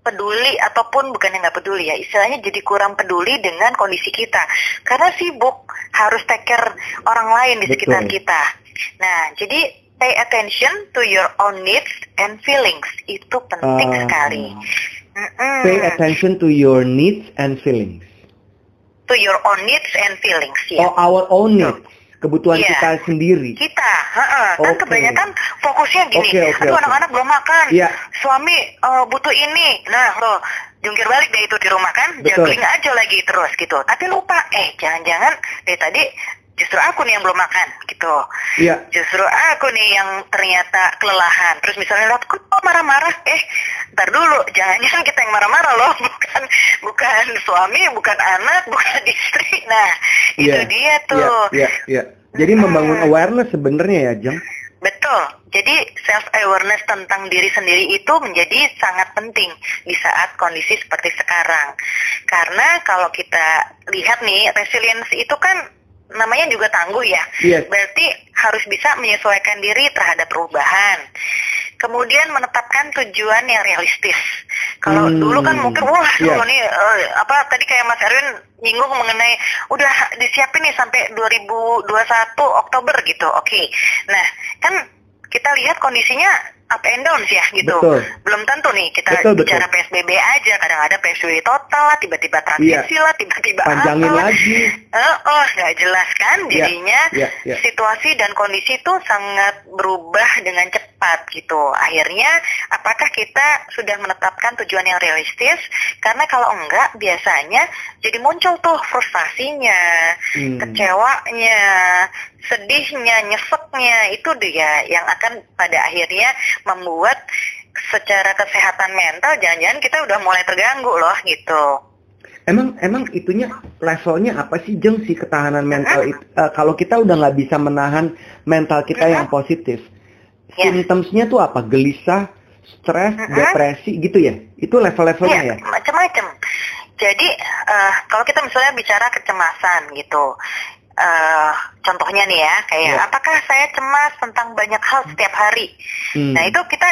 peduli ataupun bukan yang nggak peduli ya istilahnya jadi kurang peduli dengan kondisi kita karena sibuk harus take care orang lain di Betul. sekitar kita nah jadi pay attention to your own needs and feelings itu penting Ah. sekali Mm-mm. Pay attention to your needs and feelings. to your own needs and feelings ya Oh, our own needs. Kebutuhan Iya. kita sendiri. kita heeh. kan Oke. kebanyakan fokusnya gini Oke, oke, aduh oke. anak-anak belum makan Iya. suami eh, butuh ini nah lo jungkir balik deh itu di rumah kan Betul. juggling aja lagi terus gitu tapi lupa eh jangan-jangan dari tadi justru aku nih yang belum makan gitu Iya. justru aku nih yang ternyata kelelahan terus misalnya lihat kok marah-marah eh ntar dulu jangan-jangan [LAUGHS] kita yang marah-marah loh bukan bukan suami bukan anak bukan [LAUGHS] istri nah itu Iya. dia Iya, tuh iya, iya. Jadi membangun awareness sebenarnya ya, Jeng. Betul. Jadi self awareness tentang diri sendiri itu menjadi sangat penting di saat kondisi seperti sekarang. Karena kalau kita lihat nih, resilience itu kan namanya juga tangguh ya. Yes. Berarti harus bisa menyesuaikan diri terhadap perubahan. Kemudian menetapkan tujuan yang realistis. Kalau Hmm, dulu kan mungkin wah iya. dulu nih eh, apa tadi kayak Mas Erwin nyinggung mengenai udah disiapin nih sampai 2021 Oktober gitu. Oke. Nah, kan kita lihat kondisinya up and down ya gitu. Betul. Belum tentu nih kita Betul, betul. bicara PSBB aja, kadang-kadang PSBB total lah, tiba-tiba transisi lah, tiba-tiba Panjangin apa lagi. Eh, oh, nggak jelas kan Iya, jadinya iya, iya. situasi dan kondisi itu sangat berubah dengan cepat gitu. Akhirnya, apakah kita sudah menetapkan tujuan yang realistis? Karena kalau enggak, biasanya jadi muncul tuh frustasinya, Hmm. kecewanya, sedihnya, nyeseknya itu dia yang akan pada akhirnya membuat secara kesehatan mental jangan-jangan kita udah mulai terganggu loh gitu. Emang emang itunya levelnya apa sih jeng si ketahanan mental itu? Eh, kalau kita udah nggak bisa menahan mental kita yang positif, Ya. symptomsnya tuh apa? Gelisah, stres, Mm-mm. depresi gitu ya? Itu level-levelnya ya? Iya, macam-macam. Jadi eh, kalau kita misalnya bicara kecemasan gitu, eh, contohnya nih ya, kayak Iya. apakah saya cemas tentang banyak hal setiap hari? Hmm. Nah itu kita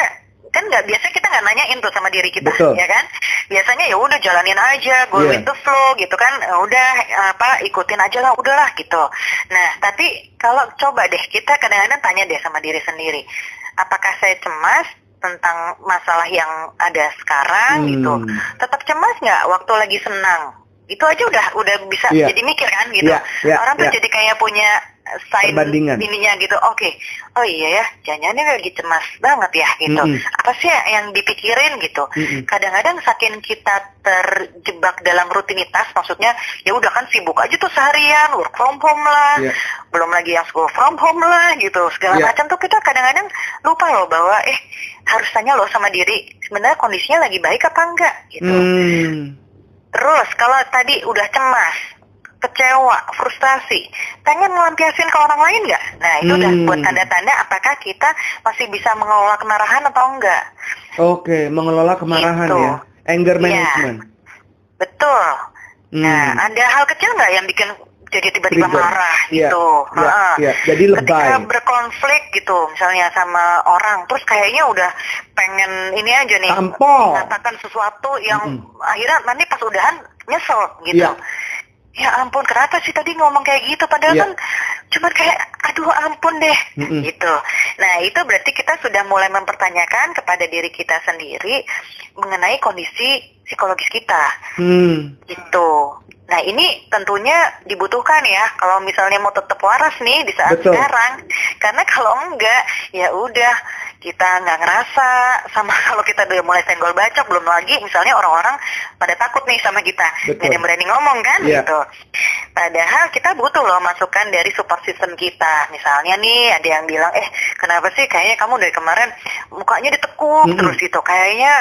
kan nggak biasa kita nggak nanyain tuh sama diri kita, Betul. ya kan? Biasanya ya udah jalanin aja, go Iya. with the flow gitu kan, Eh, udah apa ikutin aja lah, udahlah gitu. Nah tapi kalau coba deh kita kadang-kadang tanya deh sama diri sendiri, apakah saya cemas tentang masalah yang ada sekarang Hmm. gitu? Tetap cemas nggak waktu lagi senang? Itu aja udah udah bisa Iya. jadi mikir kan gitu. Iya, iya, Orang tuh iya. jadi kayak punya sign ininya gitu. Oke, oh iya ya, jangan ini lagi cemas banget ya gitu. Mm-mm. Apa sih yang dipikirin gitu? Kadang-kadang saking kita terjebak dalam rutinitas, maksudnya ya udah kan sibuk aja tuh seharian, work from home lah, Iya. belum lagi yang school from home lah gitu, segala Iya. macam tuh kita kadang-kadang lupa loh bahwa eh harus tanya loh sama diri sebenarnya kondisinya lagi baik apa enggak gitu. Hmm. Terus kalau tadi udah cemas, kecewa, frustasi, pengen melampiasin ke orang lain nggak? Nah itu udah Hmm. buat tanda-tanda apakah kita masih bisa mengelola kemarahan atau enggak? Oke, mengelola kemarahan Gitu. ya. Anger Iya. management. Betul. Hmm. Nah ada hal kecil nggak yang bikin jadi tiba-tiba Trigger. marah Iya, gitu? iya, Heeh. iya. Jadi Ketika lebay. berkonflik gitu, misalnya sama orang, terus kayaknya udah pengen ini aja nih, Tampol. mengatakan sesuatu yang Mm-mm. akhirnya nanti pas udahan nyesel gitu. Iya. Ya ampun, kenapa sih tadi ngomong kayak gitu? Padahal Iya. kan cuman kayak, aduh ampun deh, Mm-mm. gitu. Nah itu berarti kita sudah mulai mempertanyakan kepada diri kita sendiri mengenai kondisi psikologis kita Hmm. gitu. Nah ini tentunya dibutuhkan ya kalau misalnya mau tetap waras nih di saat Betul. sekarang. [LAUGHS] Karena kalau enggak ya udah kita nggak ngerasa sama [LAUGHS] kalau kita udah mulai senggol bacok belum lagi misalnya orang-orang pada takut nih sama kita Betul. nggak ada yang berani ngomong kan Iya. gitu. Padahal kita butuh loh masukan dari support system kita. Misalnya nih ada yang bilang eh kenapa sih kayaknya kamu dari kemarin mukanya ditekuk Mm-mm. terus gitu kayaknya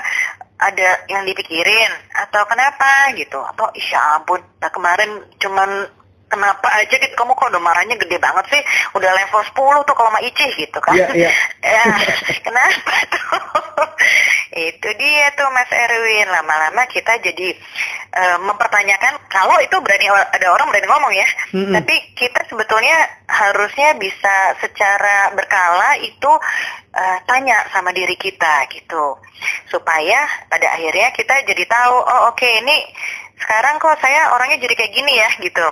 ada yang dipikirin atau kenapa gitu atau isya ampun nah kemarin cuman kenapa aja gitu kamu kok udah marahnya gede banget sih? Udah level 10 tuh kalau sama Ici gitu kan. Iya, iya. [LAUGHS] Ya, kenapa tuh? [LAUGHS] Itu dia tuh Mas Erwin. Lama-lama kita jadi eh, mempertanyakan kalau itu berani ada orang berani ngomong ya. Mm-mm. tapi kita sebetulnya harusnya bisa secara berkala itu eh, tanya sama diri kita gitu. Supaya pada akhirnya kita jadi tahu oh oke ini sekarang kok saya orangnya jadi kayak gini ya gitu.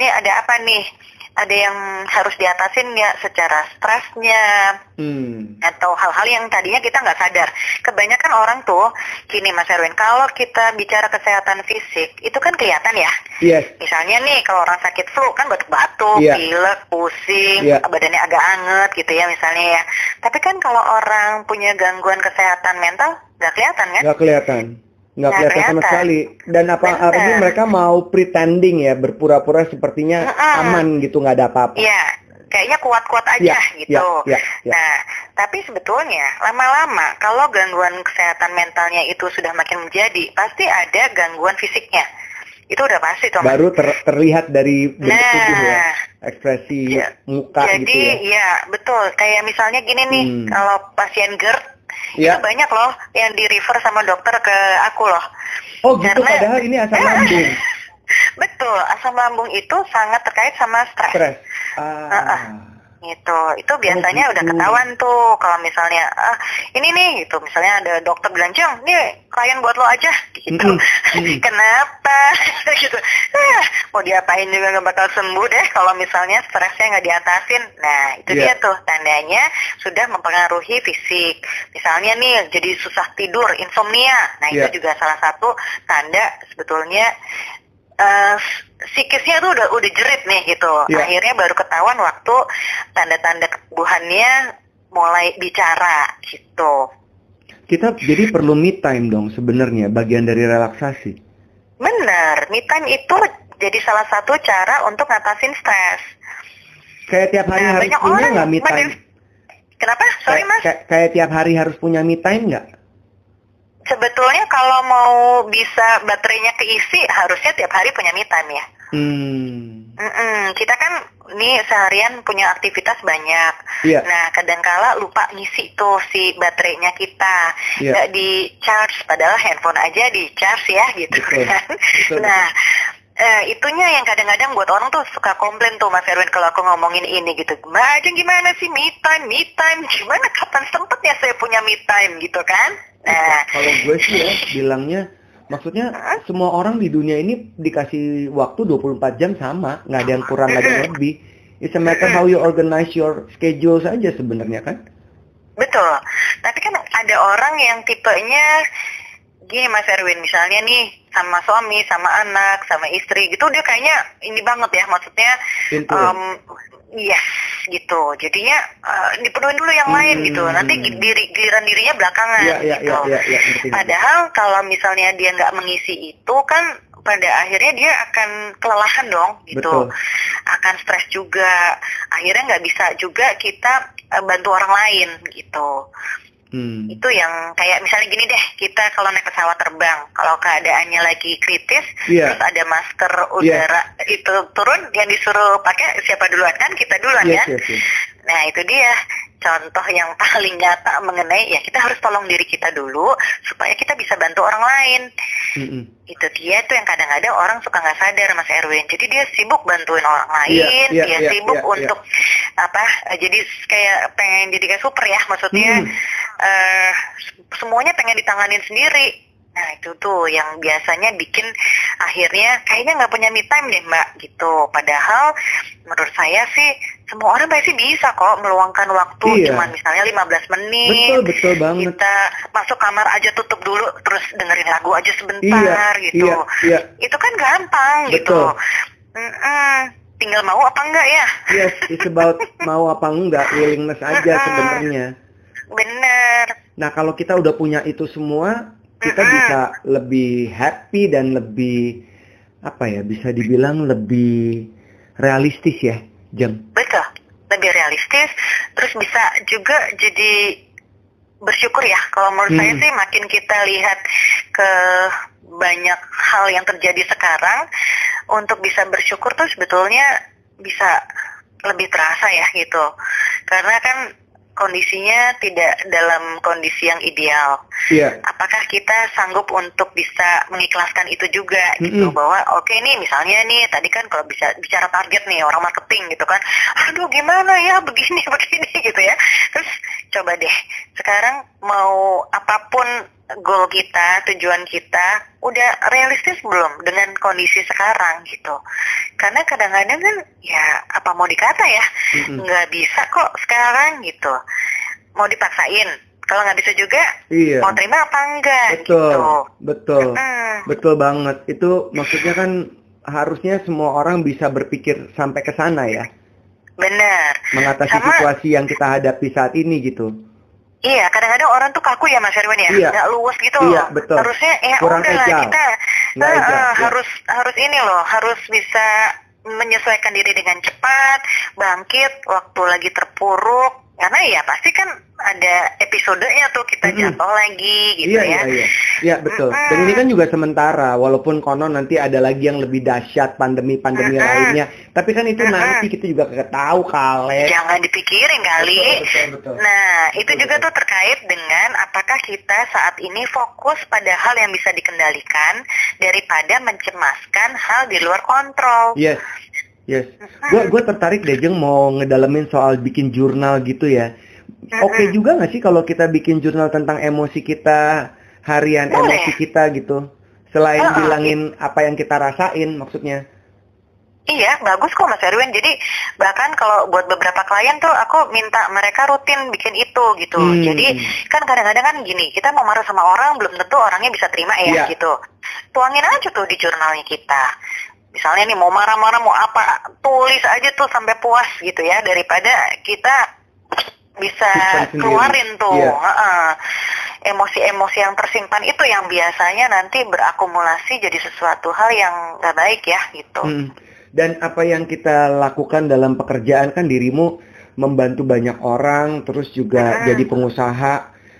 Ini ada apa nih ada yang harus diatasin ya secara stresnya Hmm. atau hal-hal yang tadinya kita nggak sadar. Kebanyakan orang tuh, gini Mas Erwin, kalau kita bicara kesehatan fisik, itu kan kelihatan ya. Yes. Misalnya nih, kalau orang sakit flu kan batuk-batuk, Iya. pilek, pusing, Iya. badannya agak anget gitu ya misalnya ya. Tapi kan kalau orang punya gangguan kesehatan mental, nggak kelihatan kan? Nggak kelihatan. Nggak kelihatan sama sekali. Dan apa artinya mereka mau pretending ya, berpura-pura sepertinya Mm-mm. aman gitu, nggak ada apa-apa. Iya, kayaknya kuat-kuat aja Iya, gitu. iya, iya, iya. Nah, tapi sebetulnya lama-lama kalau gangguan kesehatan mentalnya itu sudah makin menjadi, pasti ada gangguan fisiknya. itu udah pasti tuh. Baru ter terlihat dari bentuk Nah. tubuh ya, ekspresi Ya, muka Jadi gitu ya. ya betul. Kayak misalnya gini nih, Hmm. kalau pasien GERD Ya. itu banyak loh yang di refer sama dokter ke aku loh. Oh gitu, Karena- padahal ini asam lambung, [LAUGHS] Betul, asam lambung itu sangat terkait sama stres. stres. Ah. Ah, Gitu. Itu biasanya gitu. udah ketahuan tuh kalau misalnya ah ini nih gitu, misalnya ada dokter bilang, "Jeng, nih klien buat lo aja." gitu. [LAUGHS] Kenapa? [LAUGHS] gitu. Ah, mau diapain juga nggak bakal sembuh deh kalau misalnya stresnya nggak diatasin. Nah, itu Iya. dia tuh tandanya sudah mempengaruhi fisik. Misalnya nih jadi susah tidur, insomnia. Nah, Iya. itu juga salah satu tanda sebetulnya eh, psikisnya tuh udah udah jerit nih gitu. Iya. Akhirnya baru ketahuan waktu tanda-tanda kebuhannya mulai bicara gitu. Kita jadi perlu me time dong sebenarnya bagian dari relaksasi. Bener, me time itu jadi salah satu cara untuk ngatasin stres. Kayak tiap hari Nah, harus punya nggak me time? Kenapa? Sorry Kayak- mas. kayak- kayak tiap hari harus punya me time nggak? Sebetulnya kalau mau bisa baterainya keisi harusnya tiap hari punya me time ya. Hmm. Mm-mm, kita kan nih seharian punya aktivitas banyak. Iya. Nah, kadangkala lupa ngisi tuh si baterainya kita. Iya. Nggak di charge, padahal handphone aja di charge ya gitu Betul, kan. betul, nah, eh, itunya yang kadang-kadang buat orang tuh suka komplain tuh Mas Erwin kalau aku ngomongin ini gitu. Mbak Ajeng gimana sih me time, me time? Gimana kapan sempet ya saya punya me time gitu kan? Nah, Kalau gue sih ya bilangnya maksudnya semua orang di dunia ini dikasih waktu 24 jam sama, nggak ada yang kurang, nggak ada yang lebih. It's a matter how you organize your schedule saja sebenarnya kan? Betul. Tapi kan ada orang yang tipenya gini Mas Erwin, misalnya nih sama suami, sama anak, sama istri gitu dia kayaknya ini banget ya, maksudnya Into em, yes gitu. Jadinya eh, dipenuhin dulu yang lain Hmm. gitu. Nanti gi- diri giliran dirinya belakangan Iya, iya, gitu. iya, iya, iya, ngerti. Padahal kalau misalnya dia nggak mengisi itu kan pada akhirnya dia akan kelelahan dong gitu Betul. akan stres juga akhirnya nggak bisa juga kita eh, bantu orang lain gitu Hmm. itu yang kayak misalnya gini deh kita kalau naik pesawat terbang kalau keadaannya lagi kritis Iya. terus ada masker udara itu turun yang disuruh pakai siapa duluan kan kita duluan Yes, ya yes, yes. nah itu dia contoh yang [LAUGHS] paling nyata mengenai ya kita harus tolong diri kita dulu supaya kita bisa bantu orang lain Mm-mm. itu dia tuh yang kadang-kadang orang suka nggak sadar Mas Erwin jadi dia sibuk bantuin orang lain Iya, iya, dia iya, sibuk iya, untuk apa eh, jadi kayak pengen jadi kayak super ya maksudnya Hmm. Eh, semuanya pengen ditanganin sendiri nah itu tuh yang biasanya bikin akhirnya kayaknya nggak punya me time deh mbak gitu padahal menurut saya sih semua orang pasti bisa kok meluangkan waktu Iya. cuman misalnya 15 menit Betul, betul banget. kita masuk kamar aja tutup dulu terus dengerin lagu aja Iya, sebentar gitu iya, iya. itu kan gampang gitu Betul. Mm-mm. tinggal mau apa enggak ya Yes, it's about [LAUGHS] mau apa enggak, willingness aja sebenarnya. Bener Nah, kalau kita udah punya itu semua, kita Mm-mm. bisa lebih happy dan lebih apa ya, bisa dibilang lebih realistis ya, Jeng. betul lebih realistis terus bisa juga jadi bersyukur ya kalau menurut Hmm. saya sih makin kita lihat ke banyak hal yang terjadi sekarang untuk bisa bersyukur tuh sebetulnya bisa lebih terasa ya gitu karena kan kondisinya tidak dalam kondisi yang ideal Iya. apakah kita sanggup untuk bisa mengikhlaskan itu juga gitu Mm-mm. bahwa oke nih misalnya nih tadi kan kalau bisa bicara target nih orang marketing gitu kan aduh gimana ya [LAUGHS] begini begini gitu ya terus coba deh sekarang mau apa pun goal kita tujuan kita udah realistis belum dengan kondisi sekarang gitu karena kadang-kadang kan ya apa mau dikata ya nggak bisa kok sekarang gitu mau dipaksain kalau nggak bisa juga Iya. mau terima apa enggak Betul, gitu. betul, Mm, betul banget. Itu maksudnya kan harusnya semua orang bisa berpikir sampai ke sana ya, bener. mengatasi Sama- situasi yang kita hadapi saat ini gitu. Iya, kadang-kadang orang tuh kaku ya Mas Erwin ya, Iya. nggak luwes gitu. Iya, betul. Harusnya ya Kurang udah agile. kita eh, agile, eh, ya. harus harus ini loh, harus bisa menyesuaikan diri dengan cepat, bangkit waktu lagi terpuruk, karena ya pasti kan ada episodenya tuh kita Mm-mm. jatuh lagi gitu iya, ya. iya, iya. Iya, betul. Mm-mm. Dan ini kan juga sementara, walaupun konon nanti ada lagi yang lebih dahsyat pandemi-pandemi Mm-mm. lainnya. Tapi kan itu Mm-mm. nanti kita juga kagak tahu kale. Jangan dipikirin kali. Betul, betul, betul. Nah, itu Betul, juga betul. tuh terkait dengan apakah kita saat ini fokus pada hal yang bisa dikendalikan daripada mencemaskan hal di luar kontrol. Yes. Yes. Gue gue tertarik deh Jeng mau ngedalemin soal bikin jurnal gitu ya. Oke Mm-mm. juga nggak sih kalau kita bikin jurnal tentang emosi kita, harian Boleh. emosi kita gitu. Selain Uh-uh. bilangin apa yang kita rasain maksudnya. Iya, bagus kok Mas Erwin. Jadi bahkan kalau buat beberapa klien tuh aku minta mereka rutin bikin itu gitu. Hmm. Jadi kan kadang-kadang kan gini, kita mau marah sama orang belum tentu orangnya bisa terima ya Iya. gitu. Tuangin aja tuh di jurnalnya kita. Misalnya nih mau marah-marah mau apa, tulis aja tuh sampai puas gitu ya daripada kita bisa keluarin tuh. Iya. Emosi-emosi yang tersimpan itu yang biasanya nanti berakumulasi jadi sesuatu hal yang gak baik ya gitu. Hmm. Dan apa yang kita lakukan dalam pekerjaan kan dirimu membantu banyak orang, terus juga Mm-mm. jadi pengusaha,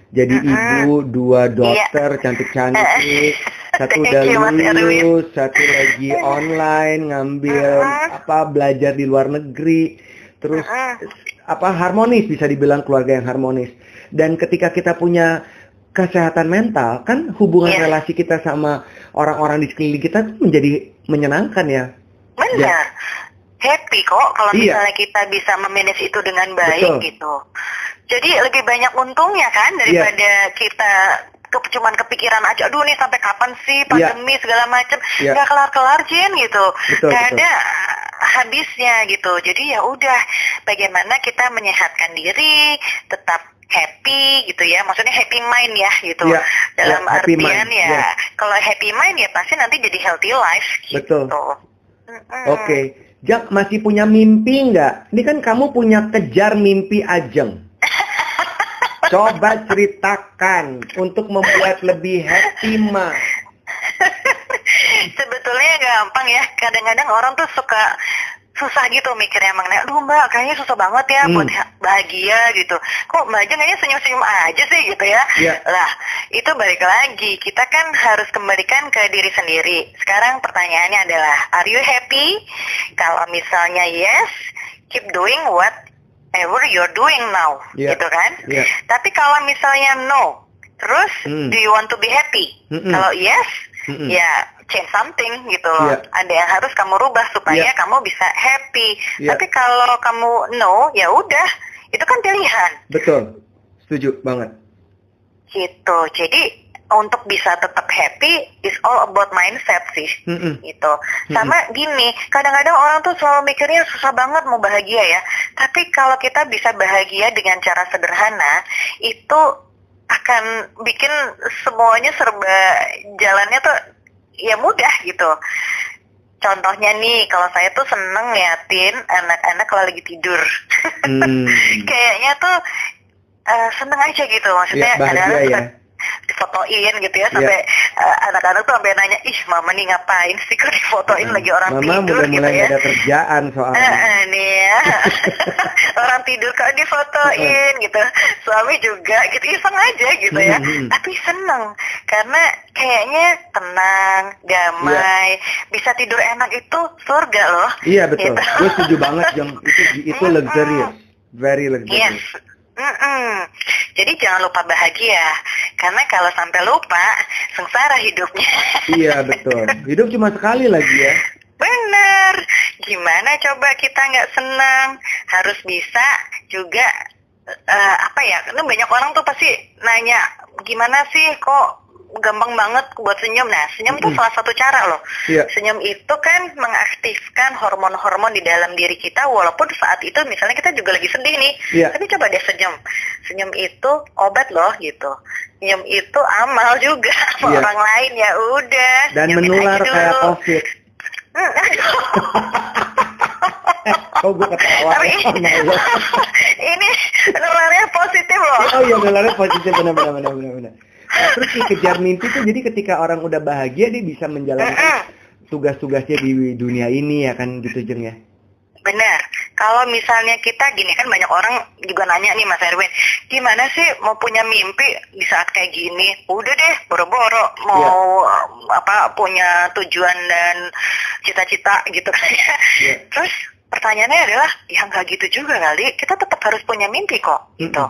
jadi Mm-mm. ibu, dua dokter cantik-cantik, satu udah lulus, satu lagi [LAUGHS] online ngambil Mm-mm. apa belajar di luar negeri, terus Mm-mm. apa harmonis bisa dibilang keluarga yang harmonis. Dan ketika kita punya kesehatan mental, kan hubungan Iya. relasi kita sama orang-orang di sekeliling kita tuh menjadi menyenangkan ya. Benar. Happy kok kalau Iya. misalnya kita bisa memanage itu dengan baik Betul. gitu. Jadi lebih banyak untungnya kan daripada kita ke, cuman kepikiran aja, aduh nih sampai kapan sih pandemi segala macem, Iya. nggak kelar-kelar Jen gitu, Betul, nggak betul. ada habisnya gitu. Jadi ya udah, bagaimana kita menyehatkan diri, tetap happy gitu ya, maksudnya happy mind ya gitu. Iya, Dalam ya, artian mind, ya, iya. kalau happy mind ya pasti nanti jadi healthy life gitu. Betul. Mm-mm. Oke, Jak masih punya mimpi nggak? Ini kan kamu punya kejar mimpi Ajeng. Coba ceritakan untuk membuat lebih happy mah. [LAUGHS] Sebetulnya gampang ya. Kadang-kadang orang tuh suka susah gitu mikirnya emang aduh mbak kayaknya susah banget ya Hmm. buat ha- bahagia gitu kok mbak aja kayaknya senyum-senyum aja sih gitu ya Iya. lah itu balik lagi kita kan harus kembalikan ke diri sendiri sekarang pertanyaannya adalah are you happy kalau misalnya yes keep doing whatever you're doing now Iya. gitu kan Iya. tapi kalau misalnya no terus Hmm. do you want to be happy Mm-mm. kalau yes Mm-mm. ya change something gitu loh. Iya. Ada yang harus kamu rubah supaya Iya. kamu bisa happy. Iya. Tapi kalau kamu no, ya udah, itu kan pilihan Betul, setuju banget. gitu. Jadi untuk bisa tetap happy is all about mindset sih. Mm-mm. gitu. Sama gini, kadang-kadang orang tuh selalu mikirnya susah banget mau bahagia ya. Tapi kalau kita bisa bahagia dengan cara sederhana, itu akan bikin semuanya serba jalannya tuh ya mudah gitu. Contohnya nih, kalau saya tuh seneng liatin anak-anak kalau lagi tidur. Hmm. [LAUGHS] Kayaknya tuh eh, seneng aja gitu. Ya, Maksudnya bahagia kadang-kadang ya. Difotoin gitu ya sampai eh, anak-anak tuh sampai nanya ih mama nih ngapain sih kok difotoin lagi orang Mama tidur? udah gitu mulai ya. ada kerjaan soalnya. eh, nih ya. [LAUGHS] Orang tidur kok difotoin gitu. Suami juga gitu iseng aja gitu ya. Hmm, hmm. tapi seneng karena kayaknya tenang damai bisa tidur enak itu surga loh. Iya betul, Gitu. gue setuju banget Jeng. Itu itu luxurious, very Yes. Mm-mm. Jadi jangan lupa bahagia, karena kalau sampai lupa, sengsara hidupnya. Iya betul. Hidup cuma sekali lagi ya. Bener. Gimana coba kita nggak senang? Harus bisa juga eh, apa ya? Karena banyak orang tuh pasti nanya, gimana sih kok gampang banget buat senyum? Nah, senyum itu Mm-mm. salah satu cara loh. Iya. Senyum itu kan mengaktifkan hormon-hormon di dalam diri kita walaupun saat itu misalnya kita juga lagi sedih nih. Iya. Tapi coba deh senyum. Senyum itu obat loh gitu. Senyum itu amal juga [LAUGHS] sama Iya. orang lain ya udah. Dan menular kayak covid. Hmm, [LAUGHS] Oh gue ketawa. Tapi Oh, [LAUGHS] ini nularnya positif loh. Oh iya nularnya positif benar benar terus nih kejar mimpi tuh jadi ketika orang udah bahagia dia bisa menjalankan tugas-tugasnya di dunia ini ya kan gitu Jeng ya. Benar. Kalau misalnya kita gini kan banyak orang juga nanya nih Mas Erwin, gimana sih mau punya mimpi di saat kayak gini? Udah deh, boro-boro mau yeah. apa punya tujuan dan cita-cita gitu kan ya. Yeah. Terus pertanyaannya adalah ya nggak gitu juga kali. Kita tetap harus punya mimpi kok gitu.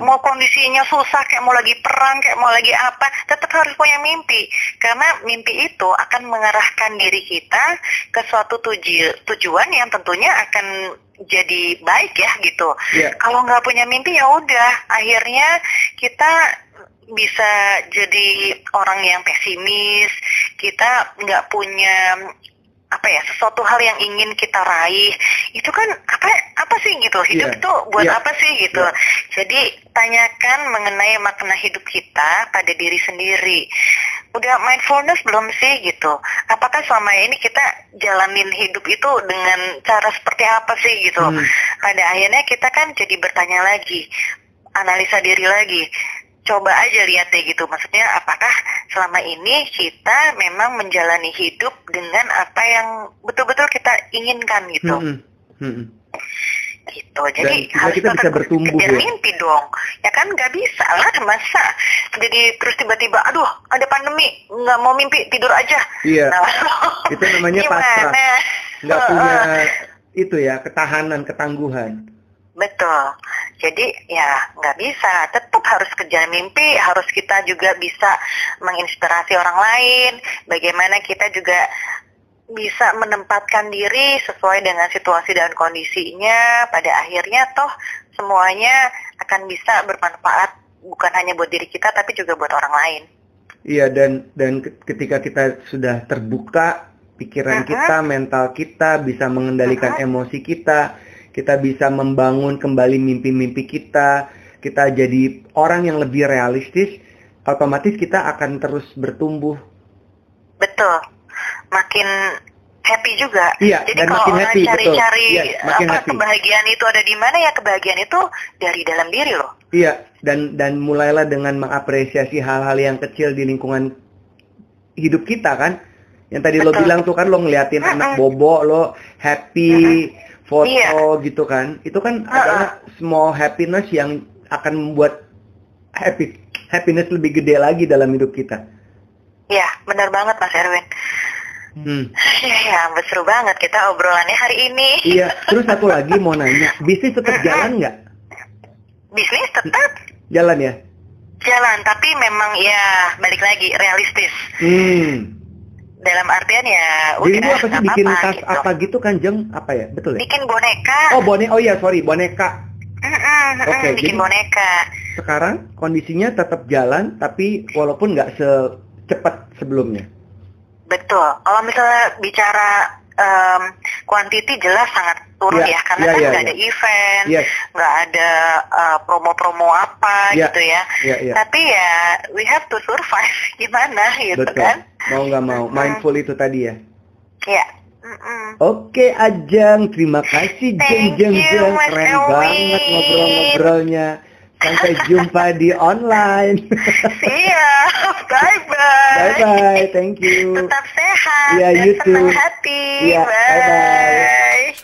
Mau kondisinya susah kayak mau lagi perang kayak mau lagi apa tetap harus punya mimpi. Karena mimpi itu akan mengarahkan diri kita ke suatu tuju tujuan yang tentunya akan jadi baik ya gitu. Yeah. kalau nggak punya mimpi ya udah. Akhirnya kita bisa jadi orang yang pesimis. Kita nggak punya apa ya sesuatu hal yang ingin kita raih itu kan apa apa sih gitu hidup yeah. itu buat yeah. apa sih gitu yeah. jadi tanyakan mengenai makna hidup kita pada diri sendiri udah mindfulness belum sih gitu apakah selama ini kita jalanin hidup itu dengan cara seperti apa sih gitu hmm. pada akhirnya kita kan jadi bertanya lagi analisa diri lagi coba aja lihat deh gitu. Maksudnya apakah selama ini kita memang menjalani hidup dengan apa yang betul-betul kita inginkan gitu. Hmm. Hmm. Gitu. Jadi Dan harus kita bisa bertumbuh ya. mimpi dong. Ya kan nggak bisa lah masa. Jadi terus tiba-tiba aduh ada pandemi nggak mau mimpi tidur aja. Iya. Nah, itu namanya [LAUGHS] pasrah. Nggak punya itu ya ketahanan ketangguhan. Betul. Jadi ya nggak bisa. Tetap harus kejar mimpi. Harus kita juga bisa menginspirasi orang lain. Bagaimana kita juga bisa menempatkan diri sesuai dengan situasi dan kondisinya. Pada akhirnya toh semuanya akan bisa bermanfaat bukan hanya buat diri kita tapi juga buat orang lain. Iya dan dan ketika kita sudah terbuka pikiran uh -huh. kita, mental kita bisa mengendalikan uh -huh. emosi kita, kita bisa membangun kembali mimpi-mimpi kita, kita jadi orang yang lebih realistis, otomatis kita akan terus bertumbuh. Betul. Makin happy juga. Iya, Jadi dan kalau makin orang happy, cari-cari iya, makin apa happy. kebahagiaan itu ada di mana ya kebahagiaan itu dari dalam diri loh. Iya, dan dan mulailah dengan mengapresiasi hal-hal yang kecil di lingkungan hidup kita kan. Yang tadi Betul. lo bilang tuh kan lo ngeliatin uh -uh. anak bobo lo happy, uh -uh foto iya. gitu kan itu kan uh -uh. adalah small happiness yang akan membuat happy happiness lebih gede lagi dalam hidup kita Iya benar banget Mas Erwin Hmm. Ya, ya, seru banget kita obrolannya hari ini. Iya, terus satu lagi mau nanya, bisnis tetap jalan nggak? Bisnis tetap. Jalan ya? Jalan, tapi memang ya balik lagi realistis. Hmm dalam artian ya udah Jadi apa sih bikin apa, tas gitu. apa gitu kan jeng apa ya betul ya? Bikin boneka. Oh boneka oh iya sorry boneka. Mm -mm, Oke okay, bikin jadi, boneka. Sekarang kondisinya tetap jalan tapi walaupun nggak secepat sebelumnya. Betul. Kalau misalnya bicara um, quantity jelas sangat turun yeah, ya karena yeah, kan ya, nggak yeah, ada event, nggak yes. ada uh, promo-promo apa yeah, gitu ya. Yeah, yeah. Tapi ya we have to survive [LAUGHS] gimana gitu Betul. kan. Mau nggak mau, mindful itu tadi ya. Iya. Yeah. Oke Ajeng, terima kasih Jeng Jeng Jeng, keren banget ngobrol-ngobrolnya. Sampai jumpa di online. [LAUGHS] Siap. Bye bye. Bye bye. Thank you. Tetap sehat yeah, dan you too. hati. Yeah, bye